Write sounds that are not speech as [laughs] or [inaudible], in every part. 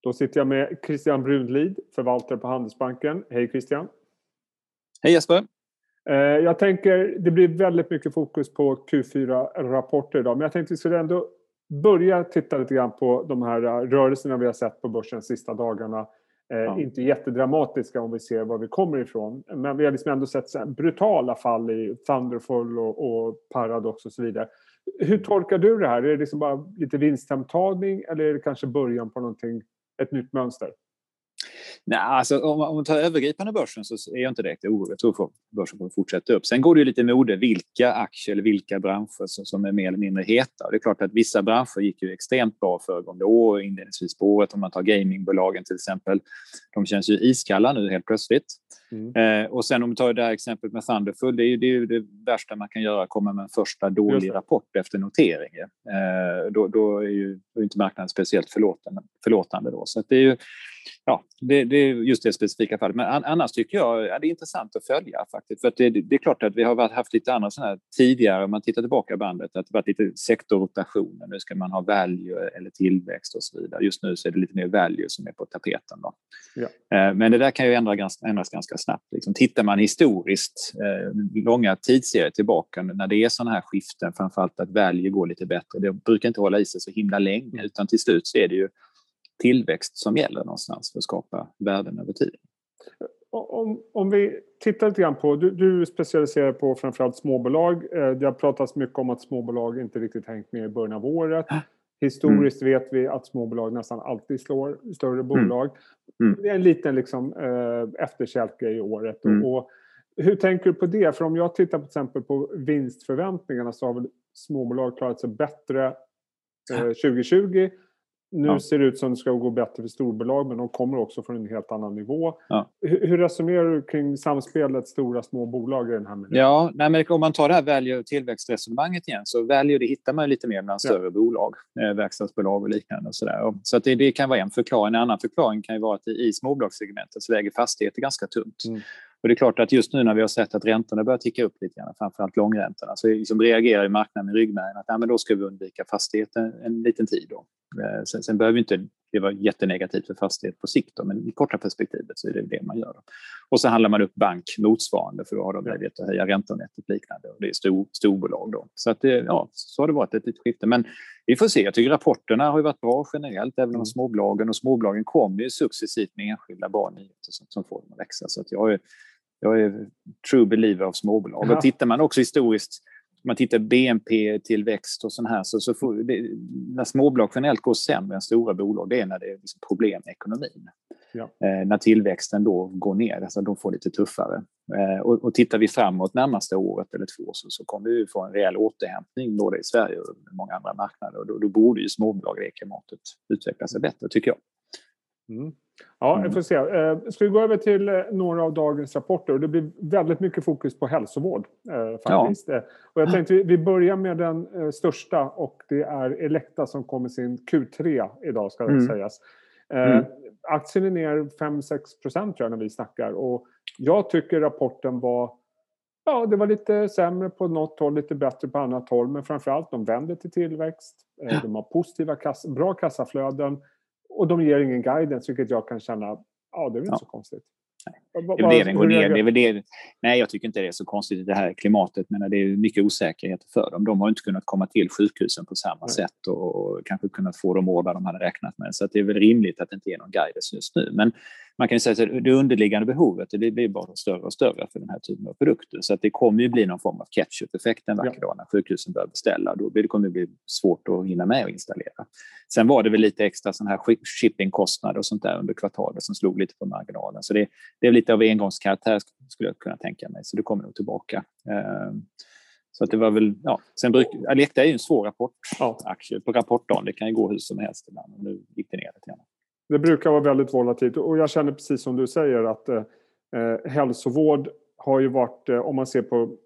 Då sitter jag med Christian Brunlid, förvaltare på Handelsbanken. Hej Christian! Hej Jesper! Eh, jag tänker, det blir väldigt mycket fokus på Q4-rapporter idag, men jag tänkte att vi skulle ändå börja titta lite grann på de här rörelserna vi har sett på börsen de sista dagarna. Eh, ja. Inte jättedramatiska om vi ser var vi kommer ifrån, men vi har liksom ändå sett brutala fall i Thunderful och, och Paradox och så vidare. Hur tolkar du det här? Är det liksom bara lite vinsthemtagning eller är det kanske början på någonting, ett nytt mönster? Nej, alltså, om, om man tar övergripande börsen så är jag inte direkt orolig. Jag tror att börsen kommer fortsätta upp. Sen går det ju lite mode vilka aktier eller vilka branscher som, som är mer eller mindre heta. Det är klart att vissa branscher gick ju extremt bra föregående år, inledningsvis på året. Om man tar gamingbolagen till exempel. De känns ju iskalla nu helt plötsligt. Mm. Eh, och sen om vi tar det här exemplet med Thunderful, det är ju det, är det värsta man kan göra, komma med en första dålig rapport efter notering. Eh, då, då, är ju inte marknaden speciellt förlåtande, förlåtande då. Så det är ju ja, det, det, är just det specifika fallet. Men annars tycker jag ja, det är intressant att följa faktiskt. För det, det, är klart att vi har haft lite andra sådana här tidigare, om man tittar tillbaka bandet, att det varit lite sektorrotationer. Nu ska man ha value eller tillväxt och så vidare. Just nu så är det lite mer value som är på tapeten. Då. Ja. Eh, men det där kan ju ändras, ändras ganska snabbt. Liksom. Tittar man historiskt, eh, långa tidsserier tillbaka, när det är sådana här skiften, framförallt att value går lite bättre, det brukar inte hålla i sig så himla länge, utan till slut så är det ju tillväxt som gäller någonstans för att skapa värden över tid. Om, om vi tittar lite grann på, du, du specialiserar på framförallt småbolag. Eh, det har pratats mycket om att småbolag inte riktigt hängt med i början av året. Historiskt mm. vet vi att småbolag nästan alltid slår större mm. bolag. Mm. Det är en liten liksom, eh, efterkälke i året. Mm. Och, och, hur tänker du på det? För om jag tittar till exempel på vinstförväntningarna så har väl småbolag klarat sig bättre eh, 2020 nu ja. ser det ut som det ska gå bättre för storbolag men de kommer också från en helt annan nivå. Ja. Hur, hur, resonerar du kring samspelet stora små bolag i den här miljön? Ja, nej, men om man tar det här value och tillväxtresonemanget igen så value det hittar man lite mer bland större ja. bolag, eh, verkstadsbolag och liknande. Och så där. så att det, det, kan vara en förklaring. En annan förklaring kan ju vara att i, i småbolagssegmentet så väger fastigheter ganska tungt. Mm. Och det är klart att just nu när vi har sett att räntorna börjar ticka upp lite grann, framförallt långräntorna, så liksom reagerar marknaden med ryggmärgen att ja, men då ska vi undvika fastigheten en liten tid. Då. Eh, sen, sen behöver inte det vara jättenegativt för fastighet på sikt, då, men i korta perspektivet så är det det man gör. Då. Och så handlar man upp bank motsvarande för då har de möjlighet att höja räntenettot liknande och det är stor, storbolag. Då. Så, att det, ja, så har det varit ett litet skifte. Men vi får se. Jag tycker rapporterna har varit bra generellt, även om mm. småbolagen och småbolagen kommer ju successivt med enskilda bra nyheter som, som får dem att växa. Så att jag är jag är true believer av småbolag. Ja. Och tittar man också historiskt, man tittar BNP-tillväxt och sånt här, så, så får, det, när småbolag generellt går sämre än stora bolag, det är när det är liksom problem med ekonomin. Ja. Eh, när tillväxten då går ner, alltså de får lite tuffare. Eh, och, och tittar vi framåt närmaste året eller två så, så kommer vi få en rejäl återhämtning både i Sverige och många andra marknader. Och då, då borde ju småbolag i det klimatet utveckla sig bättre, tycker jag. Mm. Ja, vi mm. får se. Eh, ska vi gå över till eh, några av dagens rapporter? Det blir väldigt mycket fokus på hälsovård. Eh, faktiskt. Ja. Och jag tänkte vi börjar med den största och det är Elekta som kommer sin Q3 idag ska det mm. sägas. Mm. Aktien är ner 5-6 procent tror jag när vi snackar och jag tycker rapporten var Ja, det var lite sämre på något håll, lite bättre på annat håll. Men framförallt, de vänder till tillväxt. De har positiva, kassa, bra kassaflöden. Och de ger ingen guidance, vilket jag kan känna, ja det är väl inte ja. så konstigt. Det är det den går ner. Det är väl det. Nej, jag tycker inte det är så konstigt i det här klimatet. Men det är mycket osäkerhet för dem. De har inte kunnat komma till sjukhusen på samma Nej. sätt och kanske kunnat få de order de hade räknat med. Så det är väl rimligt att det inte är någon guidance just nu. Men man kan ju säga att det underliggande behovet det blir bara större och större för den här typen av produkter. Så att det kommer ju bli någon form av catch-up-effekt en vacker ja. dag när sjukhusen börjar beställa. Då kommer det bli svårt att hinna med och installera. Sen var det väl lite extra sån här shippingkostnader och sånt där under kvartalet som slog lite på marginalen. Så det, det är lite av engångskaraktär skulle jag kunna tänka mig. Så det kommer nog tillbaka. Ehm, så att det var väl, ja. Sen bruk, Alekta är ju en svår rapportaktie ja. på rapportdagen. Det kan ju gå hur som helst ibland. Nu gick det ner lite grann. Det brukar vara väldigt volatilt och jag känner precis som du säger att eh, eh hälsovård har ju varit, eh, om man ser på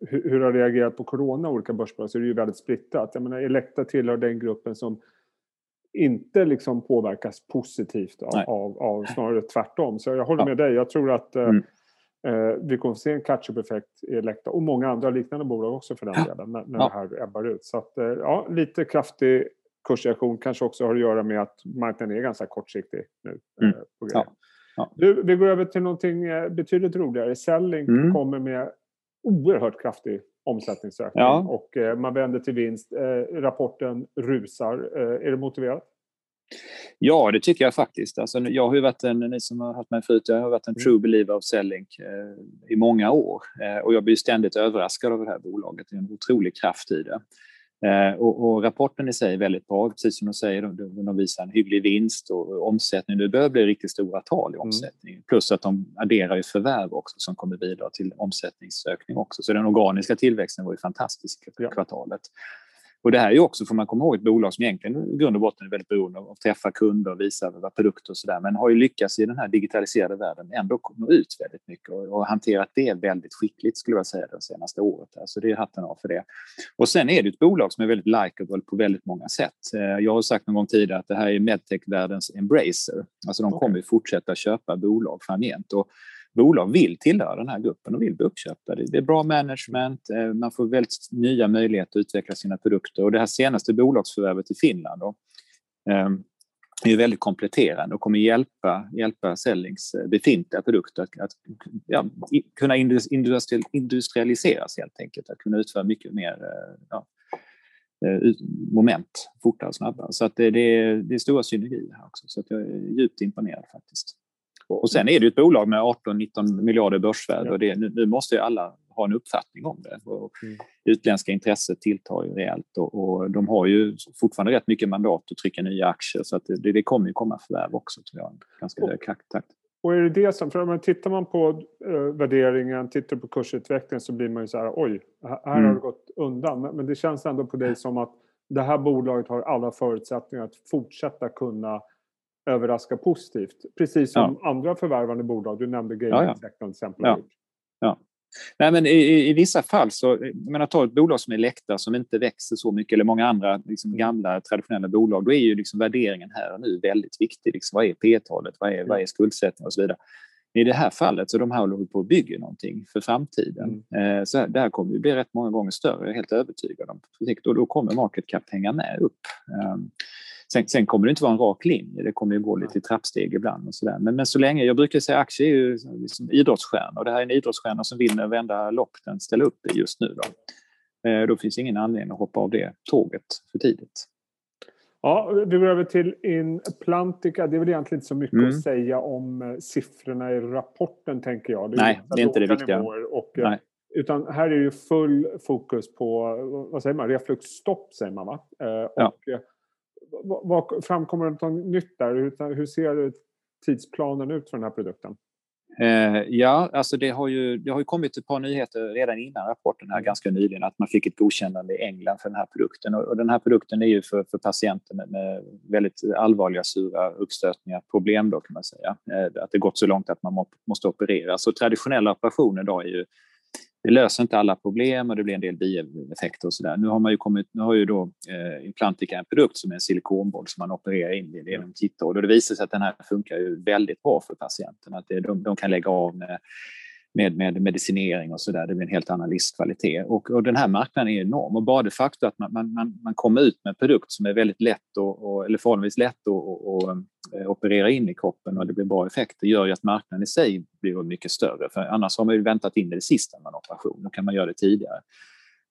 hur, hur det har reagerat på corona olika börsbolag så är det ju väldigt splittrat. Jag menar Elekta tillhör den gruppen som inte liksom påverkas positivt av, av, av, snarare tvärtom. Så jag håller ja. med dig. Jag tror att eh, mm. eh, vi kommer att se en catch-up-effekt i Elekta och många andra liknande bolag också för den delen när, när ja. det här ebbar ut. Så att, eh, ja, lite kraftig kursreaktion kanske också har att göra med att marknaden är ganska kortsiktig nu. Mm. På ja. Ja. Du, vi går över till någonting betydligt roligare. Selling mm. kommer med oerhört kraftig omsättningsökning ja. och eh, man vänder till vinst. Eh, rapporten rusar. Eh, är det motiverat? Ja, det tycker jag faktiskt. Alltså, jag har varit en, ni som har haft mig förut, jag har varit en mm. true believer of Sellink eh, i många år. Eh, och jag blir ständigt överraskad av det här bolaget. Det är en otrolig kraft i det. Eh, och, och, rapporten i sig är väldigt bra, precis som de säger. De, de visar en hygglig vinst och omsättning. Det börjar bli riktigt stora tal i omsättning. Mm. Plus att de adderar ju förvärv också som kommer bidra till omsättningsökning också. Så den organiska tillväxten var ju fantastisk för kvartalet. Och det här är ju också, får man komma ihåg, ett bolag som egentligen i grund och botten är väldigt beroende av att träffa kunder och visa produkter och sådär, men har ju lyckats i den här digitaliserade världen ändå nå ut väldigt mycket och, och hanterat det väldigt skickligt skulle jag säga det senaste året. Så alltså det är hatten av för det. Och sen är det ett bolag som är väldigt likeable på väldigt många sätt. Eh, jag har sagt någon gång tidigare att det här är medtech-världens embracer. Alltså de kommer fortsätta köpa bolag framgent. Och bolag vill tillhöra den här gruppen och vill bli uppköpta. Det är bra management, eh, man får väldigt nya möjligheter att utveckla sina produkter och det här senaste bolagsförvärvet i Finland då, eh, är väldigt kompletterande och kommer hjälpa, hjälpa Sellings befintliga produkter att, att ja, kunna industrialiseras helt enkelt, att kunna utföra mycket mer eh, ja, moment fortare och snabbare. Så att det, det, är, det är stora synergier här också, så att jag är djupt imponerad faktiskt. Och sen är det ett bolag med 18-19 miljarder börsvärde och det, nu, måste ju alla ha en uppfattning om det. Och mm. Utländska intresset tilltar ju rejält och, och, de har ju fortfarande rätt mycket mandat att trycka nya aktier så att det, det kommer ju komma förvärv också tror jag. Ganska hög takt. Och är det det som, för tittar man på uh, värderingen, tittar på kursutvecklingen så blir man ju så här, oj, här mm. har det gått undan. Men, men det känns ändå på dig som att det här bolaget har alla förutsättningar att fortsätta kunna överraska positivt. Precis som ja. andra förvärvande bolag. Du nämnde gamingsektorn ja, till exempel. Ja. ja. Nej, men i, i, vissa fall så, men ta ett bolag som Elekta som inte växer så mycket eller många andra liksom, mm. gamla traditionella bolag, då är ju liksom värderingen här och nu väldigt viktig. Liksom, vad är P-talet? Vad är, vad är skuldsättning och så vidare. I det här fallet så de här håller på att bygga någonting för framtiden. Mm. Eh, så det här kommer ju bli rätt många gånger större, jag är helt övertygad om. Och då kommer market cap hänga med upp. Sen, sen, kommer det inte vara en rak linje, det kommer ju gå lite trappsteg ibland. Och så där. Men, men så länge, jag brukar säga aktier är ju liksom idrottsstjärnor. Det här är en idrottsstjärna som vinner varenda lopp den ställer upp i just nu. Då. Eh, då finns ingen anledning att hoppa av det tåget för tidigt. Ja, vi går över till Inplantica. Det är väl egentligen inte så mycket mm. att säga om eh, siffrorna i rapporten, tänker jag. Det Nej, det är inte det viktiga. Och, eh, Nej. Utan här är ju full fokus på, vad säger man, refluxstopp säger man va? Ja. Vad, framkommer det något nytt där? Hur, hur ser tidsplanen ut för den här produkten? Eh, ja, alltså det har, ju, det har ju kommit ett par nyheter redan innan rapporten här ganska nyligen att man fick ett godkännande i England för den här produkten. Och, och den här produkten är ju för, för patienter med, med, väldigt allvarliga sura uppstötningar, problem då kan man säga. Eh, att det gått så långt att man må, måste operera. Så traditionella operationer då är ju det löser inte alla problem och det blir en del bieffekter och sådär. Nu har man ju kommit, nu har ju då eh, Implantica en produkt som är en silikonboll som man opererar in i genom titthål och det visar sig att den här funkar ju väldigt bra för patienten. Att det, de, de kan lägga av med med, med medicinering och så där. Det blir en helt annan livskvalitet. Och, och den här marknaden är enorm. Och bara det faktum att man, man, man kommer ut med en produkt som är väldigt lätt och, och, eller förhållandevis lätt att eh, operera in i kroppen och det blir bra effekter gör ju att marknaden i sig blir mycket större. För annars har man ju väntat in det, det sista med en operation. Då kan man göra det tidigare.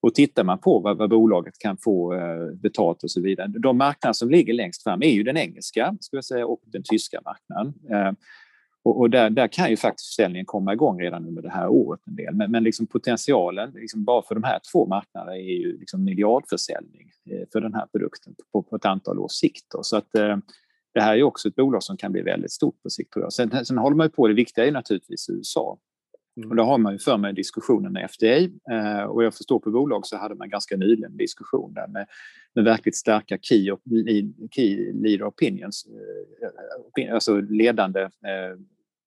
Och tittar man på vad, vad, bolaget kan få eh, betalt och så vidare. De marknader som ligger längst fram är ju den engelska ska jag säga, och den tyska marknaden. Eh, och, och där, där, kan ju faktiskt försäljningen komma igång redan under det här året en del. Men, men liksom potentialen liksom bara för de här två marknaderna är ju liksom miljardförsäljning eh, för den här produkten på, på ett antal års sikt. Då. Så att, eh, det här är också ett bolag som kan bli väldigt stort på sikt. Tror jag. Sen, sen håller man ju på, det viktiga är naturligtvis USA. Mm. Och då har man ju för mig diskussionen med FDA eh, och jag förstår på bolag så hade man ganska nyligen diskussion där med, med verkligt starka key, key leader opinions, eh, alltså ledande eh,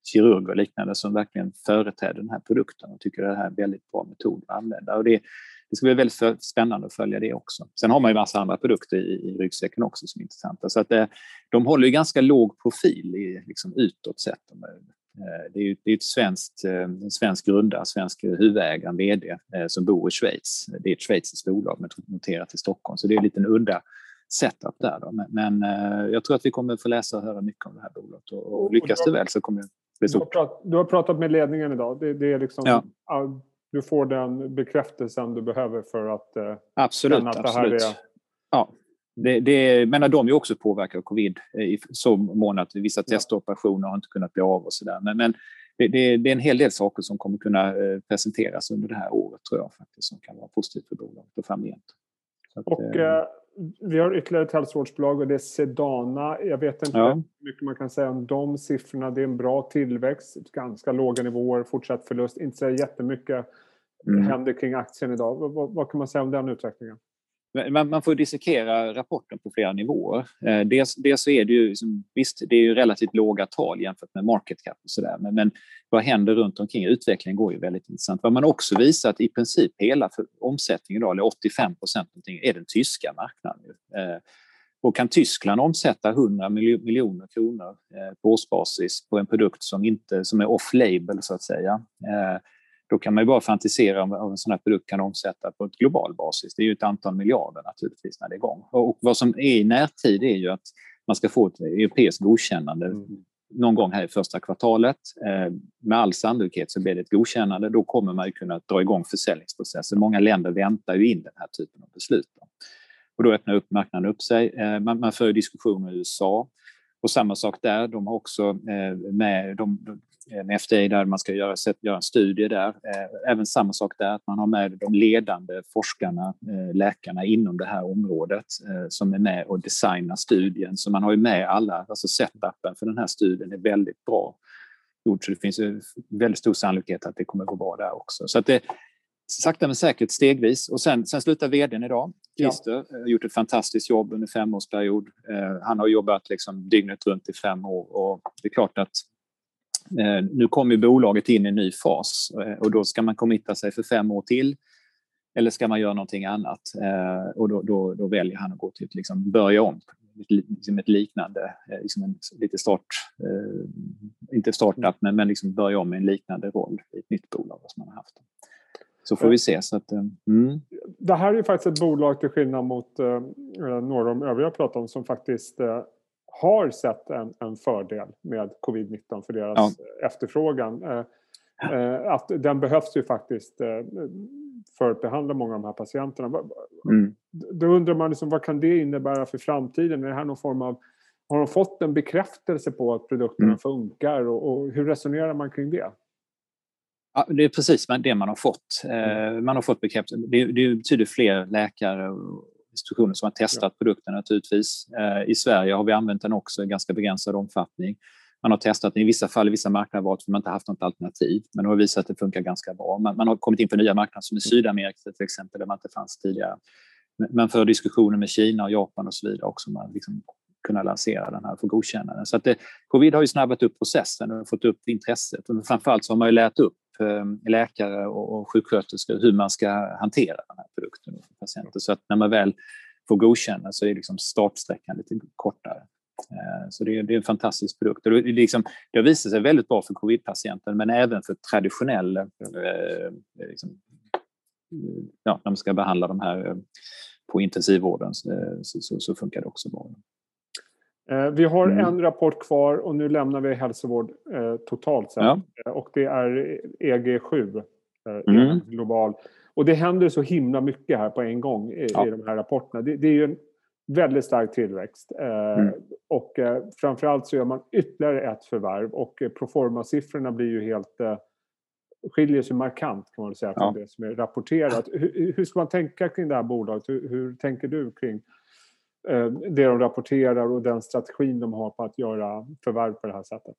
kirurger och liknande som verkligen företräder den här produkten och tycker att det här är en väldigt bra metod att använda. Och det, det ska bli väldigt spännande att följa det också. Sen har man ju massa andra produkter i, i ryggsäcken också som är intressanta. Så att det, de håller ju ganska låg profil i, liksom utåt sett. Eh, det är ju det är ett svenskt, eh, en svensk grundare, svensk huvudägare, vd, eh, som bor i Schweiz. Det är ett schweiziskt bolag noterat i Stockholm, så det är en liten udda setup där. Då. Men, men jag tror att vi kommer få läsa och höra mycket om det här bolaget och, och lyckas det väl så kommer. Du har, pratat, du har pratat med ledningen idag. Det, det är liksom, ja. Du får den bekräftelsen du behöver för att absolut, känna att absolut. det här är... Ja, det, det, men de är också påverkade av covid i så mån att vissa testoperationer har inte kunnat bli av och så där. Men, men det, det, det, är en hel del saker som kommer kunna eh, presenteras under det här året tror jag faktiskt som kan vara positivt för bolaget och framgent. Att, och, eh, vi har ytterligare ett hälsovårdsbolag och det är Sedana. Jag vet inte ja. hur mycket man kan säga om de siffrorna. Det är en bra tillväxt, ganska låga nivåer, fortsatt förlust. Inte så jättemycket mm. händer kring aktien idag. Vad, vad, kan man säga om den utvecklingen? Man, man får dissekera rapporten på flera nivåer. Eh, dels, dels så är det ju, liksom, visst, det är ju relativt låga tal jämfört med market cap och sådär, men, men vad händer runt omkring? Utvecklingen går ju väldigt intressant. Vad man också visar att i princip hela för, omsättningen idag, eller 85 procent, är den tyska marknaden. Eh, och kan Tyskland omsätta 100 miljoner kronor eh, på årsbasis på en produkt som, inte, som är off-label, så att säga, eh, då kan man ju bara fantisera om vad en sån här produkt kan omsätta på ett global basis. Det är ju ett antal miljarder naturligtvis när det är igång. Och vad som är i närtid är ju att man ska få ett europeiskt godkännande mm. någon gång här i första kvartalet. Eh, med all sannolikhet så blir det ett godkännande. Då kommer man ju kunna dra igång försäljningsprocessen. Många länder väntar ju in den här typen av beslut. Och då öppnar upp marknaden upp sig. Eh, man, man för diskussioner i USA. Och samma sak där, de har också eh, med, de, med FDA där man ska göra, göra en studie där. Eh, även samma sak där, att man har med de ledande forskarna, eh, läkarna inom det här området eh, som är med och designar studien. Så man har ju med alla, alltså setupen för den här studien är väldigt bra gjord så det finns väldigt stor sannolikhet att det kommer gå bra där också. Så att det, sakta men säkert stegvis. Och sen, sen slutar vdn idag, Christer, ja. har gjort ett fantastiskt jobb under femårsperiod. Eh, han har jobbat liksom dygnet runt i fem år och det är klart att Eh, nu kommer bolaget in i en ny fas eh, och då ska man committa sig för fem år till eller ska man göra någonting annat? Eh, och då, då, då väljer han att gå till liksom börja om, liksom ett liknande, liksom en, lite start, inte startup, men, men liksom börja om med en liknande roll i ett nytt bolag som man har haft. Så får vi se. Så att, mm. Det här är faktiskt ett bolag till skillnad mot eh, några av de övriga jag pratat om som faktiskt eh, har sett en, en fördel med covid-19 för deras ja. efterfrågan. Eh, eh, att den behövs ju faktiskt eh, för att behandla många av de här patienterna. Mm. Då undrar man liksom, vad kan det innebära för framtiden? Är det här någon form av, har de fått en bekräftelse på att produkterna mm. funkar och, och, hur resonerar man kring det? Ja, det är precis det man har fått. Mm. Man har fått bekräftelse. Det, det betyder fler läkare institutioner som har testat ja. produkten naturligtvis. Eh, I Sverige har vi använt den också i ganska begränsad omfattning. Man har testat den i vissa fall i vissa marknader valt för man inte haft något alternativ, men det har visat att det funkar ganska bra. Man, man har kommit in på nya marknader som i Sydamerika till exempel, där man inte fanns tidigare. Man för diskussioner med Kina och Japan och så vidare också. Man liksom kunna lansera den här för godkännande. Så att det, covid har ju snabbat upp processen och fått upp intresset. Och framförallt så har man ju lärt upp eh, Eh, läkare och, och sjuksköterskor hur man ska hantera den här produkten för patienter. Så att när man väl får godkänna så är liksom startsträckan lite kortare. Eh, så det är, det är en fantastisk produkt. Det, liksom, det har visat sig väldigt bra för covid-patienter men även för traditionell... Eh, liksom, ja, när man ska behandla de här på intensivvården så, så, så funkar det också bra. Eh, vi har mm. en rapport kvar och nu lämnar vi hälsovård eh, totalt sett. Ja. Eh, och det är EG7, eh, mm. global. Och det händer så himla mycket här på en gång i, ja. i de här rapporterna. Det, det, är ju en väldigt stark tillväxt. Eh, mm. Och eh, framförallt så gör man ytterligare ett förvärv och eh, proforma-siffrorna blir ju helt eh, skiljer sig markant kan man säga från ja. det som är rapporterat. Hur, hur, ska man tänka kring det här bolaget? Hur, hur tänker du kring det de rapporterar och den strategin de har på att göra förvärv på det här sättet.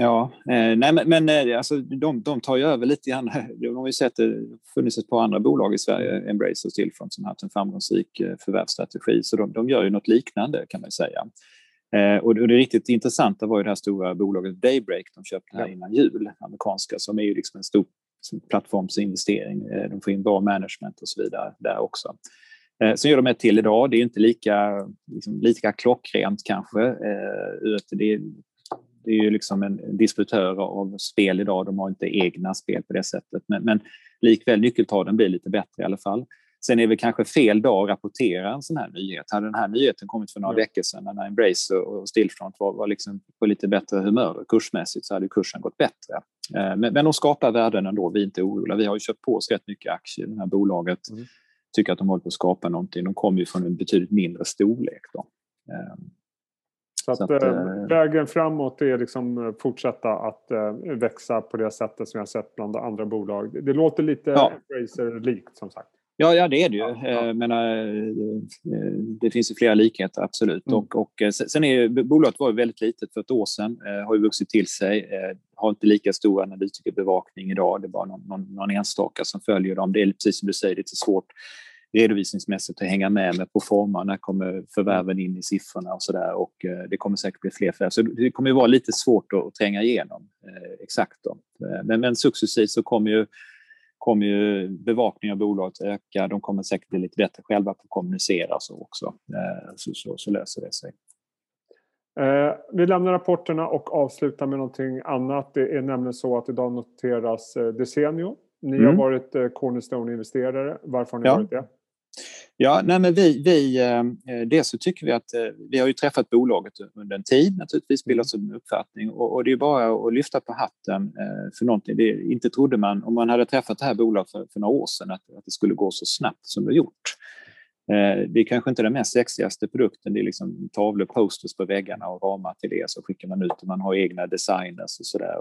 Ja, eh, nej, men, men eh, alltså, de, de tar ju över lite grann. [laughs] De har ju sett det funnits ett par andra bolag i Sverige, Embrace och Stillfront, som haft en framgångsrik eh, förvärvsstrategi. Så de, de gör ju något liknande kan man säga. Eh, och det riktigt intressanta var ju det här stora bolaget Daybreak de köpte här innan jul, amerikanska, som är ju liksom en stor plattformsinvestering. De får in bra management och så vidare där också. Eh, så gör de ett till idag. Det är inte lika, liksom, lika klockrent kanske. Eh, det, är, det är ju liksom en distributör av spel idag. De har inte egna spel på det sättet. Men, men likväl nyckeltalen blir lite bättre i alla fall. Sen är det kanske fel dag att rapportera en sån här nyhet. Hade den här nyheten kommit för några ja. veckor sedan när Embrace och Stillfront var, var liksom på lite bättre humör kursmässigt så hade kursen gått bättre. Eh, men, men de skapar värden ändå. Vi är inte oroliga. Vi har ju köpt på oss rätt mycket aktier i det här bolaget. Mm. Tycker att de håller på att skapa någonting. De kommer ju från en betydligt mindre storlek. Då. Ehm, så, så att, att, äh, vägen framåt är liksom fortsätta att växa på det sättet som jag sett bland andra bolag. Det låter lite ja. Embracer-likt som sagt. Ja, ja, det är det ju. Ja, ja. Menar, det finns ju flera likheter, absolut. Mm. Och, och, sen är ju, bolaget var ju väldigt litet för ett år sedan, har ju vuxit till sig, har inte lika stor analytikerbevakning idag. Det är bara någon, någon, någon enstaka som följer dem. Det är precis som du säger, lite svårt redovisningsmässigt att hänga med med på forma. När kommer förvärven in i siffrorna och så där och eh, det kommer säkert bli fler förvärv. Så det kommer ju vara lite svårt att, tränga igenom eh, exakt. Då. Eh, men, men successivt så kommer ju, kommer ju bevakningen av bolaget öka. De kommer säkert bli lite bättre själva på att kommunicera så också. Så, så, så löser det sig. vi lämnar rapporterna och avslutar med någonting annat. Det är nämligen så att idag noteras Desenio. Ni mm. har varit Cornerstone-investerare. Varför har ni ja. varit det? Ja, nej men vi, vi, eh, dels så tycker vi att eh, vi har ju träffat bolaget under en tid naturligtvis, bildat oss en uppfattning och, och, det är bara att lyfta på hatten eh, för någonting. Det, inte trodde man, om man hade träffat det här bolaget för, för några år sedan, att, att det skulle gå så snabbt som det gjort. Det är kanske inte den mest sexigaste produkten, det är liksom tavlor, posters på väggarna och ramar till det så skickar man ut och man har egna designers och sådär.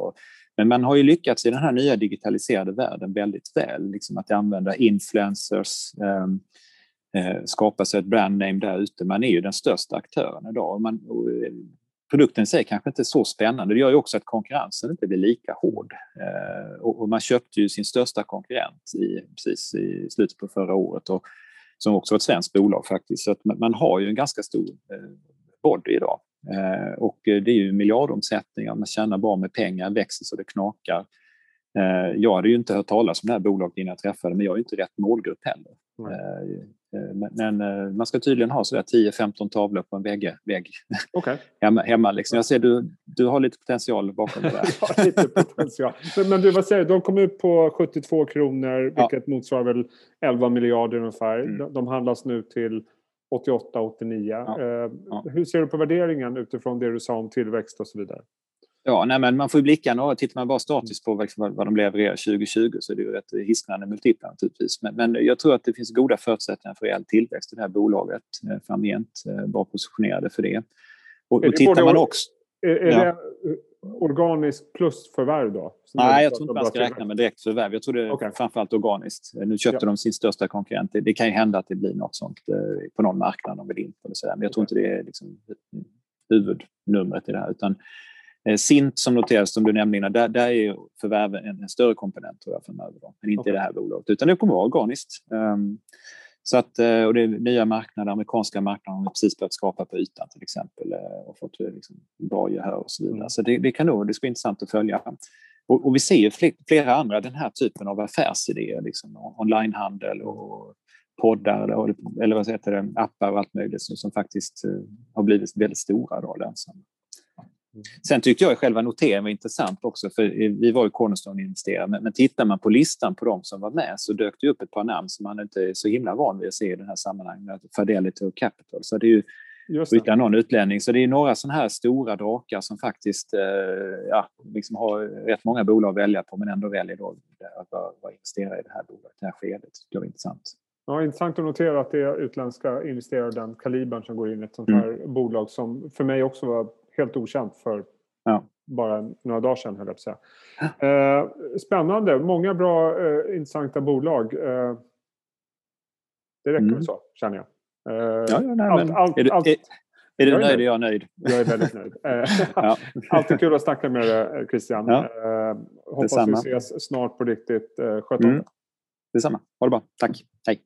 Men man har ju lyckats i den här nya digitaliserade världen väldigt väl, liksom att använda influencers, ehm, eh, Eh, skapa sig ett brandname där ute. Man är ju den största aktören idag. Man, eh, produkten i sig kanske inte är så spännande. Det gör ju också att konkurrensen inte blir lika hård. Eh, och, man köpte ju sin största konkurrent i, precis i slutet på förra året och, som också var ett svenskt bolag faktiskt. Så att man, man har ju en ganska stor body idag. Och det är ju miljardomsättningar, man tjänar bra med pengar, växer så det knakar. Jag hade ju inte hört talas om det här bolaget innan jag träffade men jag är inte rätt målgrupp heller. Mm. Men, eh, man ska tydligen ha 10-15 tavlor på en vägg, vägg. Okay. [laughs] hemma. hemma liksom. Jag ser du, du har lite potential bakom det där. [laughs] ja, lite potential. Men du, vad säger du? De kom ut på 72 kronor, vilket ja. motsvarar väl 11 miljarder ungefär. Mm. De handlas nu till 88-89. Ja. Eh, ja. Hur ser du på värderingen utifrån det du sa om tillväxt och så vidare? Ja, nej, men man får blicka några. Tittar man bara statiskt på vad, vad de levererar 2020 så är det ju rätt hisnande multiplar naturligtvis. Men, men, jag tror att det finns goda förutsättningar för reell tillväxt i det här bolaget eh, framgent. Eh, bra positionerade för det. Och, och tittar man också... Är, är ja. det organiskt plus förvärv då? Nej, jag tror inte man ska räkna med direkt förvärv. Jag tror det är okay. framförallt organiskt. Nu köpte ja. de sin största konkurrent. Det, det, kan ju hända att det blir något sånt eh, på någon marknad de vill in på. Det, men jag tror inte det är liksom huvudnumret i det här. Utan Eh, Sint som noteras, som du nämnde innan, där, där är förvärven en, en större komponent tror jag framöver. Då. Men inte okay. i det här bolaget, utan det kommer vara organiskt. Um, så att, eh, och det är nya marknader, amerikanska marknader vi precis börjat skapa på ytan till exempel eh, och fått liksom, bra gehör och så vidare. Mm. Så det, det kan nog, det ska bli intressant att följa. Och, och vi ser ju flera andra den här typen av affärsidéer, liksom onlinehandel och poddar eller vad heter det, appar och allt möjligt som, som faktiskt har blivit väldigt stora och lönsamma. Sen tyckte jag själva noteringen var intressant också, för vi var ju Cornerstone-investerare, men, men tittar man på listan på de som var med så dök det upp ett par namn som man inte är så himla van vid att se i den här sammanhanget, Fidelity och Capital. Så det är ju ytterligare någon utlänning. Så det är några sådana här stora drakar som faktiskt eh, ja, liksom har rätt många bolag att välja på men ändå väljer då att vara investerare i det här bolaget, det här skedet. Det var intressant. Ja, intressant att notera att det är utländska investerare den kalibern som går in i ett sånt här mm. bolag som för mig också var helt okänt för ja. bara några dagar sedan, höll jag på att säga. Eh, spännande, många bra eh, intressanta bolag. Eh, det räcker mm. väl så, känner jag. Ja, ja, nej, allt, allt, är, du, allt, är, är du nöjd är jag nöjd. Jag är väldigt nöjd. [laughs] Ja. [laughs] Alltid kul att snacka med dig Christian. Ja. hoppas Detsamma. vi ses snart på riktigt. Sköt om mm. Detsamma. Ha det bra. Tack. Hej.